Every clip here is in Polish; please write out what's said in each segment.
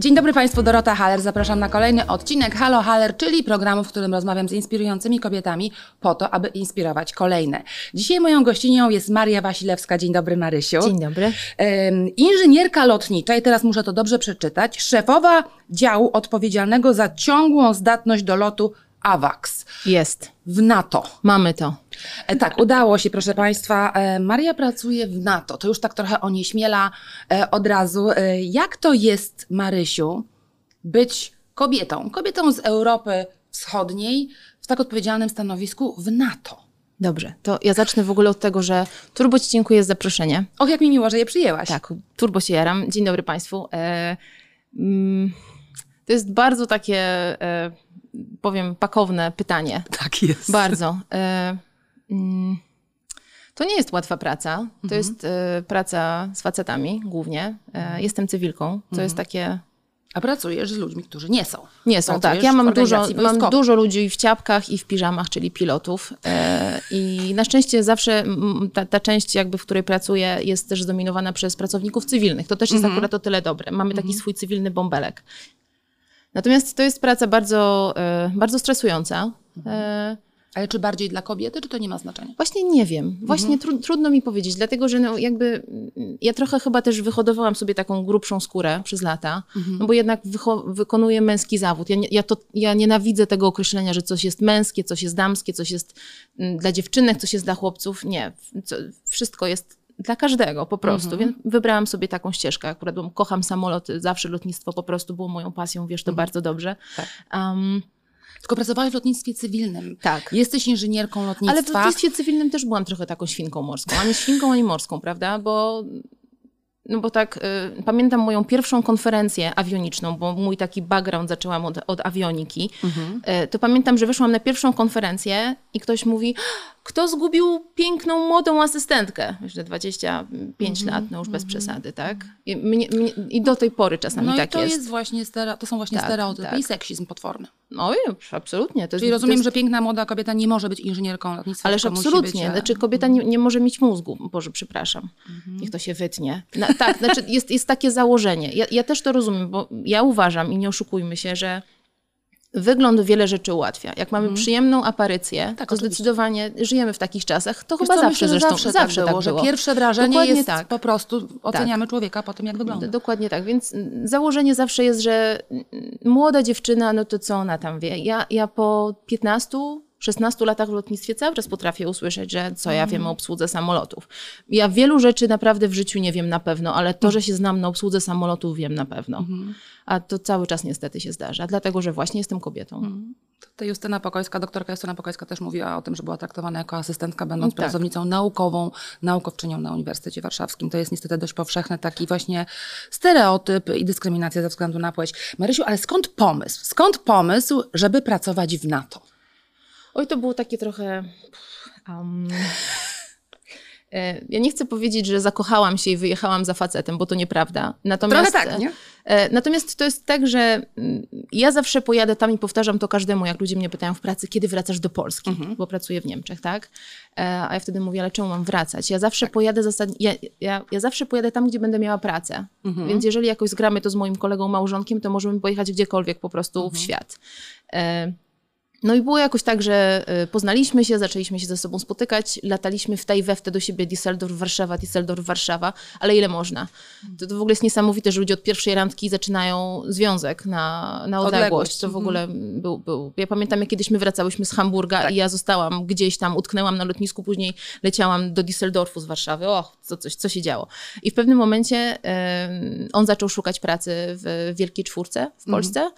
Dzień dobry Państwu, Dorota Haller. Zapraszam na kolejny odcinek Halo Haller, czyli programu, w którym rozmawiam z inspirującymi kobietami po to, aby inspirować kolejne. Dzisiaj moją gościnią jest Maria Wasilewska. Dzień dobry Marysiu. Dzień dobry. Inżynierka lotnicza, i teraz muszę to dobrze przeczytać, szefowa działu odpowiedzialnego za ciągłą zdatność do lotu AWACS Jest. w NATO. Mamy to. E, tak, udało się, proszę Państwa. E, Maria pracuje w NATO. To już tak trochę onieśmiela e, od razu. Jak to jest, Marysiu, być kobietą? Kobietą z Europy Wschodniej w tak odpowiedzialnym stanowisku w NATO. Dobrze. To ja zacznę w ogóle od tego, że turbo Ci dziękuję za zaproszenie. Och, jak mi miło, że je przyjęłaś. Tak, turbo się jaram. Dzień dobry Państwu. E, mm, to jest bardzo takie, e, powiem, pakowne pytanie. tak jest. Bardzo. E, to nie jest łatwa praca. To Mhm. jest e, praca z facetami głównie. E, jestem cywilką, co Mhm. jest takie A pracujesz z ludźmi, którzy nie są. Nie są, Pracujesz tak. Ja mam dużo, mam dużo ludzi w ciapkach i w piżamach, czyli pilotów. E, I na szczęście zawsze mm, ta, ta część, jakby, w której pracuję, jest też zdominowana przez pracowników cywilnych. To też jest Mhm. akurat o tyle dobre. Mamy taki swój cywilny bąbelek. Natomiast to jest praca bardzo, e, bardzo stresująca. Ale czy bardziej dla kobiety, czy to nie ma znaczenia? Właśnie nie wiem. Właśnie tru, trudno mi powiedzieć, dlatego że no jakby mm, ja trochę chyba też wyhodowałam sobie taką grubszą skórę przez lata, no bo jednak wykonuję męski zawód. Ja, ja, to, ja nienawidzę tego określenia, że coś jest męskie, coś jest damskie, coś jest mm, dla dziewczynek, coś jest dla chłopców. Nie. Co, wszystko jest dla każdego po prostu, więc wybrałam sobie taką ścieżkę. Akurat bo kocham samoloty, zawsze lotnictwo po prostu było moją pasją, wiesz to bardzo dobrze. Tak. Um, Tylko pracowałaś w lotnictwie cywilnym. Tak. Jesteś inżynierką lotnictwa. Ale w lotnictwie cywilnym też byłam trochę taką świnką morską. Ani świnką, ani morską, prawda? Bo, no bo tak, y, pamiętam moją pierwszą konferencję awioniczną, bo mój taki background zaczęłam od, od awioniki. Y, to pamiętam, że wyszłam na pierwszą konferencję i ktoś mówi, kto zgubił piękną, młodą asystentkę? Myślę, 25 lat, no już bez przesady, tak? I, mnie, mnie, I do tej pory czasami No tak i to jest. jest. właśnie stero, to są właśnie Tak, stereotypy tak. i seksizm potworny. No i absolutnie. To jest, Czyli to rozumiem, jest, że piękna młoda kobieta nie może być inżynierką lotnictwa. Ależ absolutnie. Być, e, Znaczy kobieta nie, nie może mieć mózgu. Boże, przepraszam. Niech to się wytnie. Tak, znaczy jest, jest takie założenie. Ja, ja też to rozumiem, bo ja uważam i nie oszukujmy się, że wygląd wiele rzeczy ułatwia. Jak mamy przyjemną aparycję. Tak, to oczywiście. zdecydowanie żyjemy w takich czasach. To Wiesz chyba co, zawsze myślę, zresztą. zawsze, zawsze tak było, że pierwsze wrażenie Dokładnie jest tak. po prostu, oceniamy człowieka po tym, jak wygląda. Dokładnie tak, więc mm, założenie zawsze jest, że mm, młoda dziewczyna, no to co ona tam wie? Ja, ja po 15, 16 latach w lotnictwie cały czas potrafię usłyszeć, że co ja wiem o obsłudze samolotów. Ja wielu rzeczy naprawdę w życiu nie wiem na pewno, ale to, że się znam na obsłudze samolotów wiem na pewno. A to cały czas niestety się zdarza, dlatego że właśnie jestem kobietą. Ta Justyna Pokojska, doktorka Justyna Pokojska też mówiła o tym, że była traktowana jako asystentka, będąc Tak. pracownicą naukową, naukowczynią na Uniwersytecie Warszawskim. To jest niestety dość powszechny taki właśnie stereotyp i dyskryminacja ze względu na płeć. Marysiu, ale skąd pomysł? Skąd pomysł, żeby pracować w NATO? Oj, to było takie trochę. Um, e, ja nie chcę powiedzieć, że zakochałam się i wyjechałam za facetem, bo to nieprawda. Natomiast, Trochę tak, nie? e, Natomiast to jest tak, że mm, ja zawsze pojadę tam i powtarzam to każdemu, jak ludzie mnie pytają w pracy, kiedy wracasz do Polski, Mhm. bo pracuję w Niemczech, tak? E, A ja wtedy mówię, ale czemu mam wracać? Ja zawsze pojadę zasadnie, ja, ja, ja zawsze pojadę tam, gdzie będę miała pracę. Mhm. Więc jeżeli jakoś zgramy to z moim kolegą małżonkiem, to możemy pojechać gdziekolwiek po prostu Mhm. w świat. No i było jakoś tak, że y, poznaliśmy się, zaczęliśmy się ze sobą spotykać, lataliśmy w tej we wtedy do siebie Düsseldorf, Warszawa, Düsseldorf, Warszawa, ale ile można? To, to w ogóle jest niesamowite, że ludzie od pierwszej randki zaczynają związek na, na odległość. Odległość, To w ogóle był, był... Ja pamiętam, jak kiedyś my wracałyśmy z Hamburga i ja zostałam gdzieś tam, utknęłam na lotnisku, później leciałam do Düsseldorfu z Warszawy. Och, co, coś, co się działo. I w pewnym momencie em, on zaczął szukać pracy w Wielkiej Czwórce w Polsce. E,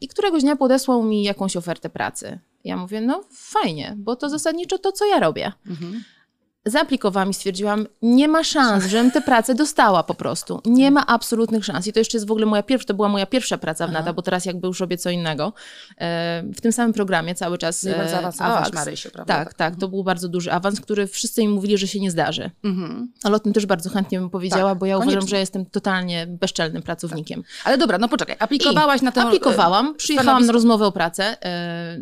I któregoś dnia podesłał mi jakąś ofertę pracy. Ja mówię, no fajnie, bo to zasadniczo to, co ja robię. Zaaplikowałam i stwierdziłam, nie ma szans, żebym tę pracę dostała po prostu. Nie ma absolutnych szans. I to jeszcze jest w ogóle moja pierwsza, to była moja pierwsza praca w NATO, bo teraz jakby już robię co innego. E, w tym samym programie cały czas. Czyli bardzo e, awans. Marysiu, prawda? Tak, tak, to był bardzo duży awans, który wszyscy mi mówili, że się nie zdarzy. Ale o tym też bardzo chętnie bym powiedziała, Tak, bo ja uważam, koniecznie. że jestem totalnie bezczelnym pracownikiem. Ale dobra, no poczekaj, aplikowałaś I na tę... Aplikowałam, przyjechałam na rozmowę o pracę. E,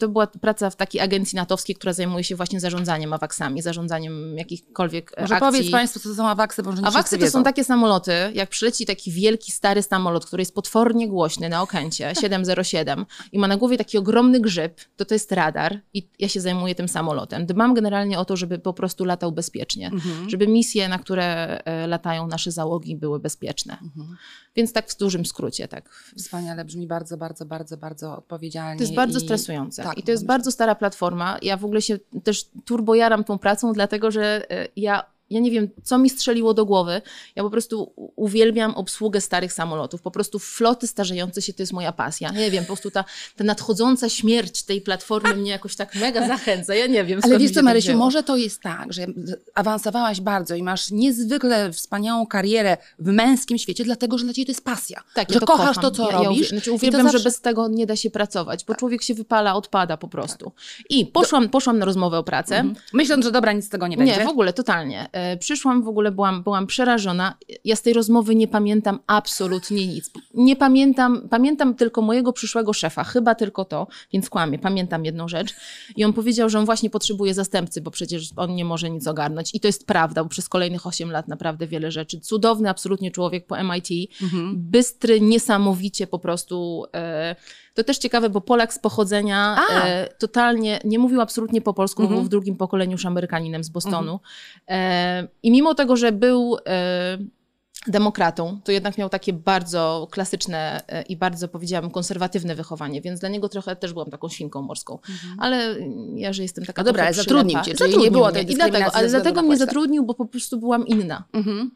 To była praca w takiej agencji natowskiej, która zajmuje się właśnie zarządzaniem awaksami, zarządzaniem zarządzaniem jakichkolwiek e, Może akcji. powiedz Państwu, co to są awaksy, bo może nie Awaksy to wiedzą. są takie samoloty, jak przyleci taki wielki, stary samolot, który jest potwornie głośny na Okęcie 707 i ma na głowie taki ogromny grzyb, to to jest radar i ja się zajmuję tym samolotem. Dbam generalnie o to, żeby po prostu latał bezpiecznie, Mhm. żeby misje, na które e, latają nasze załogi były bezpieczne. Mhm. Więc tak w dużym skrócie, tak. Wspaniale, brzmi bardzo, bardzo, bardzo, bardzo odpowiedzialnie. To jest bardzo i- stresujące. Tak, I to jest bardzo stara platforma. Ja w ogóle się też turbojaram tą pracą, dlatego że e, ja, ja nie wiem, co mi strzeliło do głowy. Ja po prostu uwielbiam obsługę starych samolotów. Po prostu floty starzejące się to jest moja pasja. Nie wiem, po prostu ta, ta nadchodząca śmierć tej platformy mnie jakoś tak mega zachęca. Ja nie wiem, Ale wiesz co, Marysiu, może to jest tak, że awansowałaś bardzo i masz niezwykle wspaniałą karierę w męskim świecie, dlatego że dla ciebie to jest pasja. Tak, że ja to kochasz kocham. to, co ja, Ja robisz. uwie- znaczy, uwielbiam, zawsze- Tak. że bez tego nie da się pracować, bo człowiek się wypala, odpada po prostu. I poszłam, poszłam na rozmowę o pracę. Mhm. Myśląc, że dobra, nic z tego nie będzie. Nie, w ogóle, totalnie. E, przyszłam, w ogóle byłam, byłam przerażona. Ja z tej rozmowy nie pamiętam absolutnie nic. Nie pamiętam, pamiętam tylko mojego przyszłego szefa, chyba tylko to, więc kłamię, pamiętam jedną rzecz. I on powiedział, że on właśnie potrzebuje zastępcy, bo przecież on nie może nic ogarnąć. I to jest prawda, bo przez kolejnych 8 lat naprawdę wiele rzeczy. Cudowny absolutnie człowiek po MIT, Mhm. bystry, niesamowicie po prostu... E, to też ciekawe, bo Polak z pochodzenia e, totalnie nie mówił absolutnie po polsku, Mhm. był w drugim pokoleniu już Amerykaninem z Bostonu. E, I mimo tego, że był e, demokratą, to jednak miał takie bardzo klasyczne e, i bardzo, powiedziałabym, konserwatywne wychowanie, więc dla niego trochę też byłam taką świnką morską. Ale ja, że jestem taka No dobra, ale zatrudnił przylepa- cię, czyli nie Zatrudnił było mnie. tej dlatego, ale dlatego mnie zatrudnił, bo po prostu byłam inna. Mhm.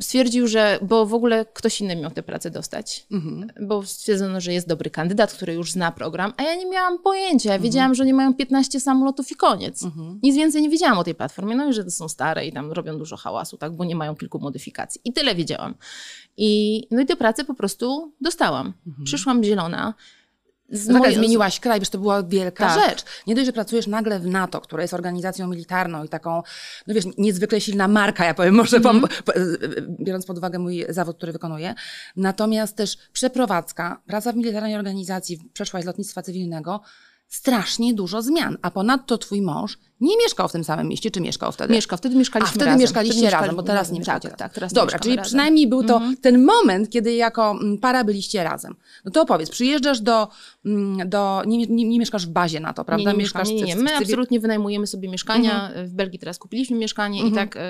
Stwierdził, że, bo w ogóle ktoś inny miał tę pracę dostać Mhm. bo stwierdzono, że jest dobry kandydat, który już zna program, a ja nie miałam pojęcia. Mhm. Ja wiedziałam, że nie mają 15 samolotów i koniec. Nic więcej nie wiedziałam o tej platformie, no i że to są stare i tam robią dużo hałasu, tak, bo nie mają kilku modyfikacji. I tyle wiedziałam. I, no i tę pracę po prostu dostałam. Przyszłam zielona. Z mojej- zmieniłaś kraj, wiesz, to była wielka Tak. rzecz. Nie dość, że pracujesz nagle w NATO, która jest organizacją militarną i taką, no wiesz, niezwykle silna marka, ja powiem, może Mhm. pom- po, biorąc pod uwagę mój zawód, który wykonuję. Natomiast też przeprowadzka, praca w militarnej organizacji, przeszłaś z lotnictwa cywilnego, strasznie dużo zmian. A ponadto twój mąż nie mieszkał w tym samym mieście, czy mieszkał wtedy? Mieszkał, wtedy mieszkaliśmy A wtedy razem. mieszkaliście Wtedy razem, bo teraz nie mieszkacie Tak, tak, teraz nie Dobra, czyli razem. przynajmniej był to ten moment, kiedy jako mm, para byliście razem. No to opowiedz, przyjeżdżasz do, mm, do nie, nie, nie mieszkasz w bazie na to, prawda? Nie, nie, mieszkasz nie, nie, nie. My cywil- absolutnie wynajmujemy sobie mieszkania. W Belgii teraz kupiliśmy mieszkanie i tak... Y,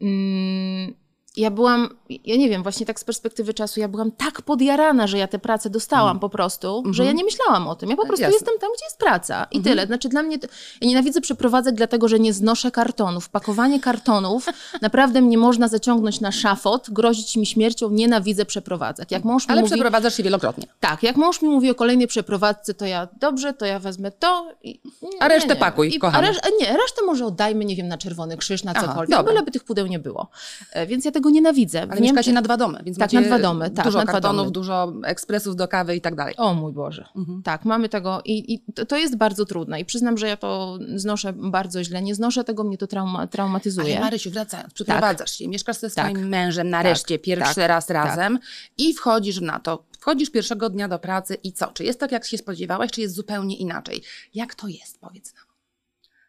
mm, ja byłam, ja nie wiem, właśnie tak z perspektywy czasu, ja byłam tak podjarana, że ja tę pracę dostałam po prostu, że ja nie myślałam o tym. Ja po prostu jasne. jestem tam, gdzie jest praca i tyle. Znaczy dla mnie, to, ja nienawidzę przeprowadzać, dlatego że nie znoszę kartonów. Pakowanie kartonów naprawdę mnie można zaciągnąć na szafot, grozić mi śmiercią, nienawidzę przeprowadzać. Jak mąż mi Ale mówi, przeprowadzasz się wielokrotnie. tak, jak mąż mi mówi o kolejnej przeprowadzce, to ja dobrze, to ja wezmę to. I, nie, A resztę pakuj, I, a kochana. resz, nie, resztę może oddajmy, nie wiem, na Czerwony Krzyż, na Aha, cokolwiek, dobra. byleby tych pudeł nie było. E, Więc ja tego nienawidzę. W Ale Niemczech- mieszkacie na dwa domy, więc Tak, na dwa domy, tak, dużo na dwa kartonów, domy. dużo ekspresów do kawy i tak dalej. O mój Boże. Mhm. Tak, mamy tego i, i to, to jest bardzo trudne i przyznam, że ja to znoszę bardzo źle. Nie znoszę tego, mnie to trauma, traumatyzuje. Ale Marysiu, wracając, przeprowadzasz się, mieszkasz ze Tak. swoim mężem Tak, nareszcie pierwszy tak, raz tak. razem i wchodzisz na to. Wchodzisz pierwszego dnia do pracy i co? Czy jest tak, jak się spodziewałaś, czy jest zupełnie inaczej? Jak to jest, powiedz nam.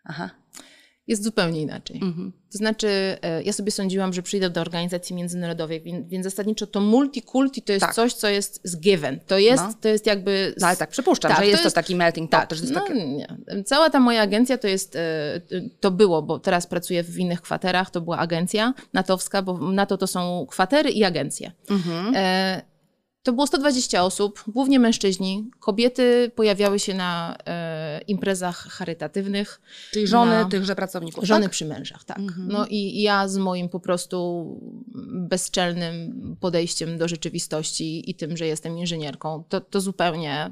Aha. Jest zupełnie inaczej. Mhm. To znaczy, e, ja sobie sądziłam, że przyjdę do organizacji międzynarodowej, więc, więc zasadniczo to multikulti to jest Tak. coś, co jest z given. To jest, No. to jest jakby... No ale tak, przypuszczam, Tak, że to jest to jest- taki melting pot, Tak, no, takie... nie. Cała ta moja agencja to jest, e, to było, bo teraz pracuję w innych kwaterach, to była agencja natowska, bo NATO to są kwatery i agencje. Mhm. E, to było 120 osób, głównie mężczyźni. Kobiety pojawiały się na e, imprezach charytatywnych. Czyli żony na- tychże pracowników, Żony tak? przy mężach, tak. Mhm. No i ja z moim po prostu bezczelnym podejściem do rzeczywistości i tym, że jestem inżynierką, to, to zupełnie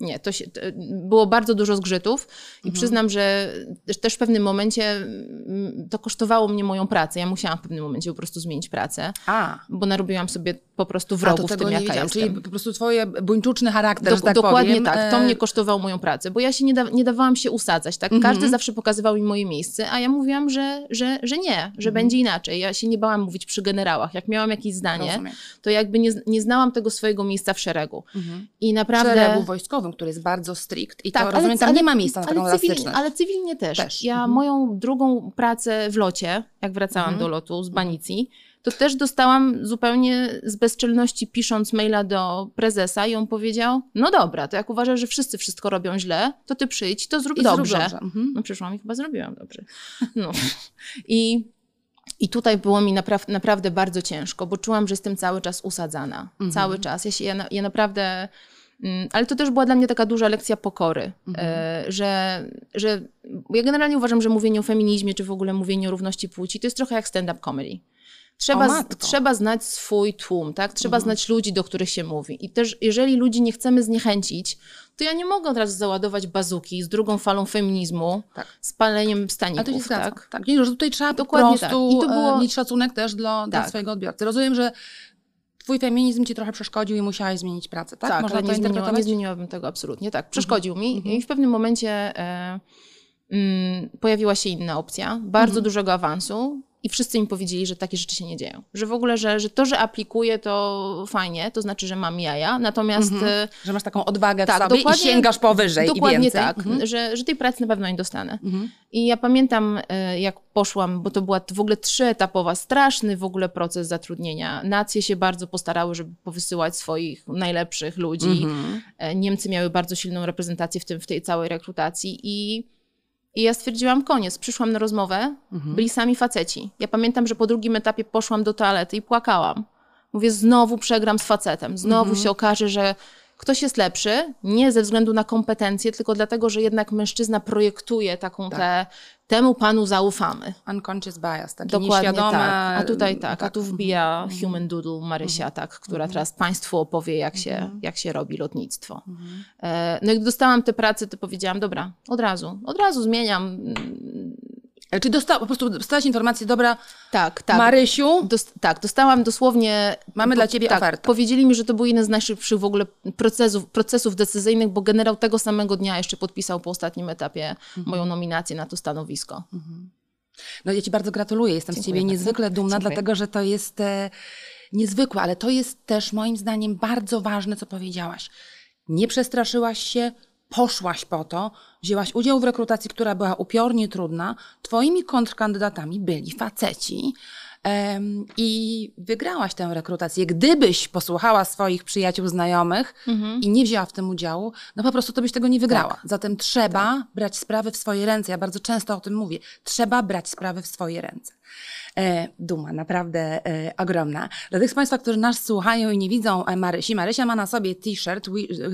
nie. To, się, to było bardzo dużo zgrzytów i przyznam, że też- też w pewnym momencie mm, to kosztowało mnie moją pracę. Ja musiałam w pewnym momencie po prostu zmienić pracę A, bo narobiłam sobie po prostu A, wrogów to tego tym, jaka jestem. Czyli po prostu twoje buńczuczny charakter, tak dokładnie powiem. tak, to e, mnie kosztowało moją pracę, bo ja się nie, da, nie dawałam się usadzać, tak? Mhm. Każdy zawsze pokazywał mi moje miejsce, a ja mówiłam, że, że, że nie, że będzie inaczej. Ja się nie bałam mówić przy generałach. Jak miałam jakieś zdanie, Rozumiem. to jakby nie, nie znałam tego swojego miejsca w szeregu. Mhm. I naprawdę... Szeregu wojskowym, który jest bardzo strict i Tak, to ale- rozumiem, tam ale- nie ma miejsca na taką ale, cywil, elastyczność. ale cywilnie też. Też, Ja mhm. moją drugą pracę w locie, jak wracałam Mhm. do lotu z Banicji, to też dostałam zupełnie z bezczelności pisząc maila do prezesa i on powiedział, no dobra, to jak uważasz, że wszyscy wszystko robią źle, to ty przyjdź, to zrób I zrób dobrze. dobrze. Mhm. No przyszłam i chyba zrobiłam dobrze. No. I, I tutaj było mi napraw, naprawdę bardzo ciężko, bo czułam, że jestem cały czas usadzana. Mhm. Cały czas. Ja, się, ja, ja naprawdę... mm, Ale to też była dla mnie taka duża lekcja pokory, Mhm. e, że, że ja generalnie uważam, że mówienie o feminizmie, czy w ogóle mówienie o równości płci, to jest trochę jak stand-up comedy. Trzeba, trzeba znać swój tłum, tak? Trzeba Mhm. znać ludzi, do których się mówi. I też, jeżeli ludzi nie chcemy zniechęcić, to ja nie mogę od razu załadować bazuki z drugą falą feminizmu, Tak. z paleniem Ale to się staników, tak? Tak. Nie, że tutaj trzeba Dokładnie po prostu tak. I to było- e, mieć szacunek też dla, dla Tak. swojego odbiorcy. Rozumiem, że twój feminizm ci trochę przeszkodził i musiałaś zmienić pracę, tak? Tak, Można to nie, zmieniła, nie zmieniłabym tego absolutnie. Tak, przeszkodził mi mhm. i w pewnym momencie e, mm, pojawiła się inna opcja, bardzo Mhm. dużego awansu i wszyscy mi powiedzieli, że takie rzeczy się nie dzieją. Że w ogóle, że, że to, że aplikuję, to fajnie, to znaczy, że mam jaja, natomiast Mhm. e, Że masz taką odwagę Tak, w sobie dokładnie- i sięgasz powyżej i dokładnie więcej. tak, Mhm. że, że tej pracy na pewno nie dostanę. Mhm. I ja pamiętam, e, jak poszłam, bo to była w ogóle trzyetapowa, straszny w ogóle proces zatrudnienia. Nacje się bardzo postarały, żeby powysyłać swoich najlepszych ludzi. Mhm. E, Niemcy miały bardzo silną reprezentację w, tym, w tej całej rekrutacji i, i ja stwierdziłam koniec. Przyszłam na rozmowę, Mhm. byli sami faceci. Ja pamiętam, że po drugim etapie poszłam do toalety i płakałam. Mówię, znowu przegram z facetem. Znowu Mhm. się okaże, że ktoś jest lepszy, nie ze względu na kompetencje, tylko dlatego, że jednak mężczyzna projektuje taką Tak. tę, temu panu zaufamy. Unconscious bias, takie Dokładnie tak. A tutaj tak, a tu wbija Mhm. Human Doodle Marysia, tak, która teraz Państwu opowie, jak się, Mhm. jak się robi lotnictwo. E, No i gdy dostałam tę pracę, to powiedziałam, dobra, od razu, od razu zmieniam. E, Czy dostała, po prostu dostałaś informację, dobra, Tak, tak. Marysiu, Dost, tak, dostałam dosłownie. Mamy dla ciebie tak, ofertę. Powiedzieli mi, że to był jeden z najszybszych w ogóle procesów, procesów decyzyjnych, bo generał tego samego dnia jeszcze podpisał po ostatnim etapie Mhm. moją nominację na to stanowisko. No ja Ci bardzo gratuluję, jestem z Dziękuję Ciebie bardzo. niezwykle dumna, Dziękuję. dlatego że to jest e, niezwykłe, ale to jest też moim zdaniem bardzo ważne, co powiedziałaś. Nie przestraszyłaś się, poszłaś po to, wzięłaś udział w rekrutacji, która była upiornie trudna. Twoimi kontrkandydatami byli faceci. I wygrałaś tę rekrutację. Gdybyś posłuchała swoich przyjaciół, znajomych Mhm. i nie wzięła w tym udziału, no po prostu to byś tego nie wygrała. Tak. Zatem trzeba brać sprawy w swoje ręce. Ja bardzo często o tym mówię. Trzeba brać sprawy w swoje ręce. E, duma, naprawdę e, ogromna. Dla tych z Państwa, którzy nas słuchają i nie widzą e, Marysi, Marysia ma na sobie t-shirt,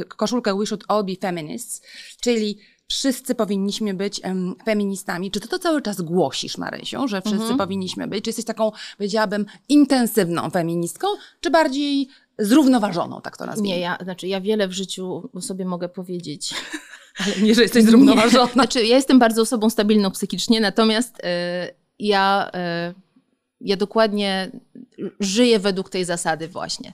koszulkę We Should All Be Feminists, czyli wszyscy powinniśmy być em, feministami. Czy ty to cały czas głosisz, Marysiu, że wszyscy Mhm. powinniśmy być? Czy jesteś taką, powiedziałabym, intensywną feministką, czy bardziej zrównoważoną, tak to nazwijmy? Nie, ja, znaczy ja wiele w życiu sobie mogę powiedzieć. Ale nie, że jesteś zrównoważona. Znaczy, ja jestem bardzo osobą stabilną psychicznie, natomiast e, ja, e, ja dokładnie żyję według tej zasady właśnie.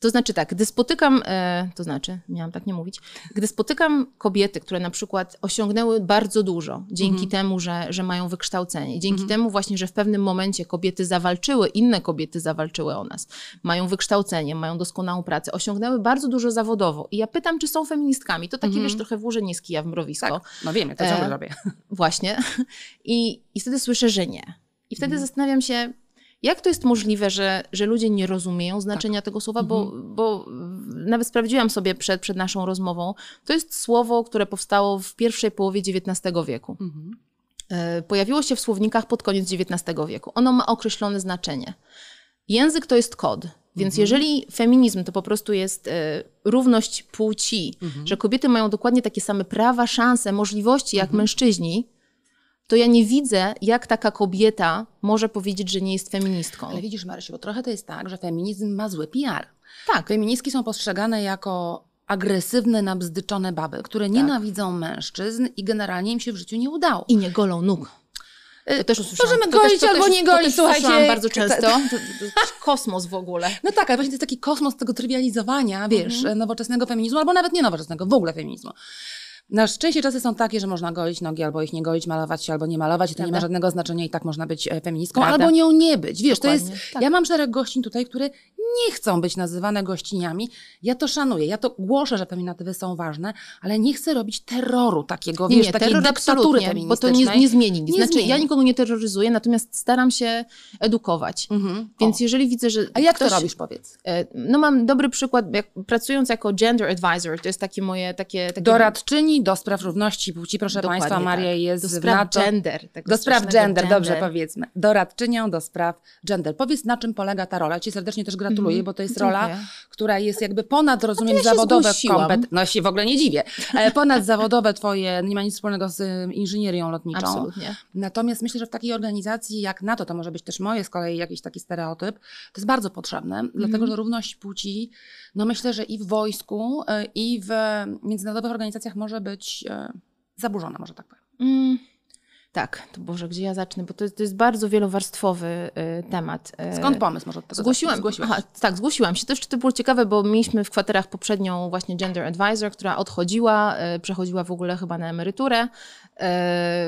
To znaczy tak, gdy spotykam, e, to znaczy, miałam tak nie mówić, gdy spotykam kobiety, które na przykład osiągnęły bardzo dużo dzięki temu, że, że mają wykształcenie, dzięki temu właśnie, że w pewnym momencie kobiety zawalczyły, inne kobiety zawalczyły o nas, mają wykształcenie, mają doskonałą pracę, osiągnęły bardzo dużo zawodowo. I ja pytam, czy są feministkami. To takie, wiesz, trochę włożenie z kija w mrowisko. Tak, no wiemy, to ciągle E, robię. Właśnie. I, I wtedy słyszę, że nie. I wtedy Mhm. zastanawiam się, jak to jest możliwe, że, że ludzie nie rozumieją znaczenia tego słowa, bo, Mhm. bo nawet sprawdziłam sobie przed, przed naszą rozmową. To jest słowo, które powstało w pierwszej połowie XIX wieku. Mhm. E, Pojawiło się w słownikach pod koniec XIX wieku. Ono ma określone znaczenie. Język to jest kod. Więc Mhm. jeżeli feminizm to po prostu jest e, równość płci, Mhm. że kobiety mają dokładnie takie same prawa, szanse, możliwości jak Mhm. mężczyźni, to ja nie widzę, jak taka kobieta może powiedzieć, że nie jest feministką. Ale widzisz, Marysiu, bo trochę to jest tak, że feminizm ma zły PR. Tak. Feministki są postrzegane jako agresywne, nabzdyczone baby, które nienawidzą mężczyzn i generalnie im się w życiu nie udało. I nie golą nóg. To też usłyszałam. Możemy to golić też, albo też, nie golić, słuchajcie. bardzo często. To, to, to kosmos w ogóle. No tak, ale właśnie to jest taki kosmos tego trywializowania, wiesz, Mhm. nowoczesnego feminizmu, albo nawet nie nowoczesnego, w ogóle feminizmu. Na szczęście czasy są takie, że można golić nogi, albo ich nie golić, malować się, albo nie malować i to nie ma Prawda. żadnego znaczenia i tak można być e, feministką, Prawda. albo nią nie być. Wiesz, to Dokładnie, jest... tak. Ja mam szereg gościń tutaj, które nie chcą być nazywane gościniami. Ja to szanuję, ja to głoszę, że feminatywy są ważne, ale nie chcę robić terroru takiego, Nie, wiesz, nie, takiej dyktatury bo to nie, nie zmieni nic. Nie Znaczy, zmieni. ja nikogo nie terroryzuję, natomiast staram się edukować. Mhm. Więc O. jeżeli widzę, że A jak ktoś, to robisz, powiedz? e, No mam dobry przykład, jak pracując jako gender advisor, to jest takie moje takie... takie Doradczyni do spraw równości płci, proszę Dokładnie Państwa, Maria tak. jest do spraw NATO. gender. Do spraw strasznego gender, dobrze powiedzmy. Doradczynią do spraw gender. Powiedz, na czym polega ta rola. Ci serdecznie też gratuluję, Mhm. bo to jest Dziękuję. rola, która jest jakby ponad, rozumiem, ja zawodowe kompetencje. No ja się w ogóle nie dziwię. E, Ponad zawodowe Twoje, nie ma nic wspólnego z inżynierią lotniczą. Absolutnie. Natomiast myślę, że w takiej organizacji jak NATO, to może być też moje z kolei jakiś taki stereotyp, to jest bardzo potrzebne, Mhm. dlatego że równość płci, no myślę, że i w wojsku, y, i w międzynarodowych organizacjach może być y, zaburzona, może tak powiem. Mm, tak, to Boże, gdzie ja zacznę, bo to, to jest bardzo wielowarstwowy y, temat. y. Skąd pomysł może od tego Zgłosiłam, aha, tak, zgłosiłam się. To jeszcze to było ciekawe, bo mieliśmy w kwaterach poprzednią właśnie gender advisor, która odchodziła, e, przechodziła w ogóle chyba na emeryturę. E,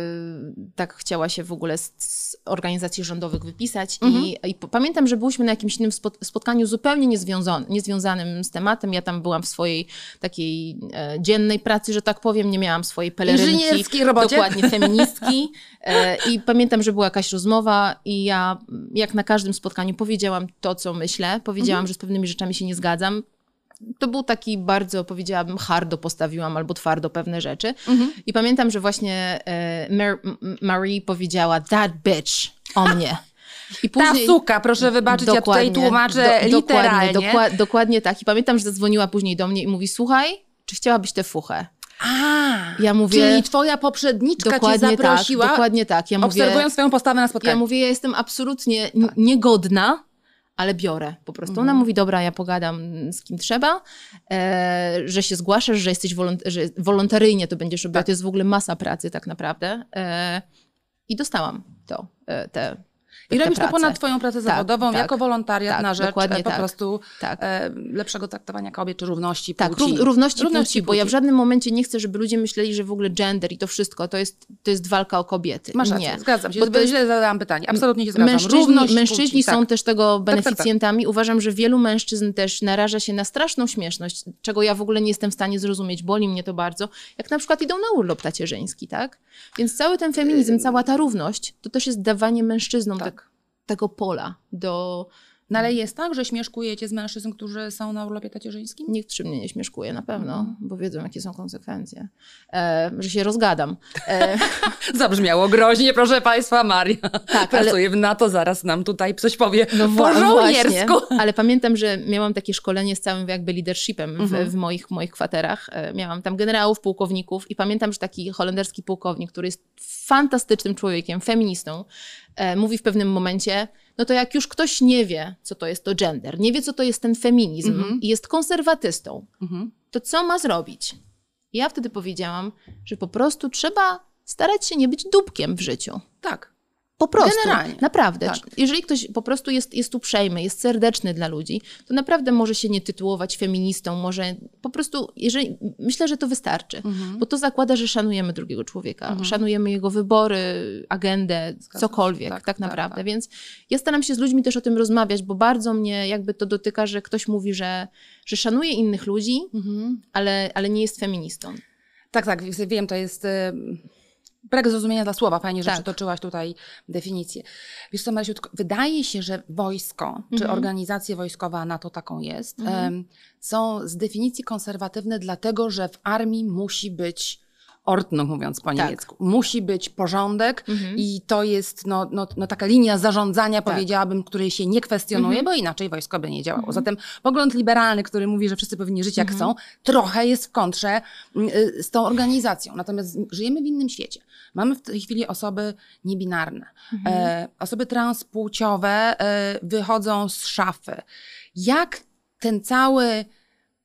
tak chciała się w ogóle z, z organizacji rządowych wypisać. Mhm. I, i pamiętam, że byliśmy na jakimś innym spot, spotkaniu zupełnie niezwiązanym z tematem. Ja tam byłam w swojej takiej e, dziennej pracy, że tak powiem, nie miałam swojej pelerynki. Inżynierskiej robocie? Dokładnie, feministki. E, I pamiętam, że była jakaś rozmowa i ja, jak na każdym spotkaniu, powiedziałam to, co myślę. Powiedziałam, że z pewnymi rzeczami się nie zgadzam. To był taki bardzo, powiedziałabym, hardo postawiłam albo twardo pewne rzeczy. I pamiętam, że właśnie e, Mar- Marie powiedziała that bitch o mnie. I Ta suka, proszę wybaczyć, ja tutaj tłumaczę do- literalnie. Dokładnie, dokła- dokładnie tak. I pamiętam, że zadzwoniła później do mnie i mówi, słuchaj, czy chciałabyś tę fuchę? A, Ja mówię- czyli twoja poprzedniczka cię Dokładnie zaprosiła, tak, dokładnie tak. Ja mówię, obserwując swoją postawę na ja spotkaniu. mówię, ja jestem absolutnie niegodna, ale biorę po prostu. Ona Mhm. mówi, dobra, ja pogadam z kim trzeba, e, że się zgłaszasz, że jesteś wolont- że wolontaryjnie to będziesz robiła. Tak. To jest w ogóle masa pracy tak naprawdę. E, I dostałam to, e, te I robisz to ponad twoją pracę Tak, zawodową, tak, jako wolontariat tak, na rzecz dokładnie e, po tak. prostu Tak. e, lepszego traktowania kobiet, czy równości Tak, płci. rów, równości, płci, bo ja w płci. żadnym momencie nie chcę, żeby ludzie myśleli, że w ogóle gender i to wszystko to jest, to jest walka o kobiety. Masz rację, nie. zgadzam się, Bo to źle zadałam pytanie. Absolutnie się zgadzam. Mężczyźni, Równość mężczyźni płci, są tak. też tego tak, beneficjentami. Uważam, że wielu mężczyzn też naraża się na straszną śmieszność, czego ja w ogóle nie jestem w stanie zrozumieć. Boli mnie to bardzo. Jak na przykład idą na urlop tacierzyński, tak? Więc cały ten feminizm, cała ta równość, to też jest dawanie mężczyznom Tak. te, tego pola do... No ale jest tak, że śmieszkujecie z mężczyzn, którzy są na urlopie tacierzyńskim? Nikt przy mnie nie śmieszkuje na pewno, Mhm. bo wiedzą, jakie są konsekwencje. E, że się rozgadam. E, Zabrzmiało groźnie, proszę Państwa, Maria. Tak, ale- Pracuje w NATO, zaraz nam tutaj coś powie No po żołniersku. ale pamiętam, że miałam takie szkolenie z całym jakby leadershipem w, Mhm. w moich, moich kwaterach. E, Miałam tam generałów, pułkowników i pamiętam, że taki holenderski pułkownik, który jest fantastycznym człowiekiem, feministą, mówi w pewnym momencie, no to jak już ktoś nie wie, co to jest to gender, nie wie, co to jest ten feminizm Mhm. i jest konserwatystą, Mhm. to co ma zrobić? Ja wtedy powiedziałam, że po prostu trzeba starać się nie być dupkiem w życiu. Tak. Po prostu. Generalnie. Naprawdę. Tak. Jeżeli ktoś po prostu jest, jest uprzejmy, jest serdeczny dla ludzi, to naprawdę może się nie tytułować feministą, może po prostu, jeżeli, myślę, że to wystarczy, Mhm. bo to zakłada, że szanujemy drugiego człowieka, szanujemy jego wybory, agendę, cokolwiek, Tak, tak, tak, naprawdę. tak. Więc ja staram się z ludźmi też o tym rozmawiać, bo bardzo mnie jakby to dotyka, że ktoś mówi, że, że szanuje innych ludzi, Mhm. ale, ale nie jest feministą. Tak, tak, wiem, to jest y, brak zrozumienia dla słowa. Fajnie, że Tak. przytoczyłaś tutaj definicję. Wiesz co, Marysiu, wydaje się, że wojsko, czy Mhm. organizacja wojskowa NATO taką jest, em, są z definicji konserwatywne, dlatego że w armii musi być Ordnung, mówiąc po Tak. niemiecku. Musi być porządek Mhm. i to jest no, no, no taka linia zarządzania, Tak. powiedziałabym, której się nie kwestionuje, Mhm. bo inaczej wojsko by nie działało. Zatem pogląd liberalny, który mówi, że wszyscy powinni żyć jak Mhm. chcą, trochę jest w kontrze mm, y, z tą organizacją. Natomiast żyjemy w innym świecie. Mamy w tej chwili osoby niebinarne. Mhm. E, osoby transpłciowe e, wychodzą z szafy. Jak ten cały,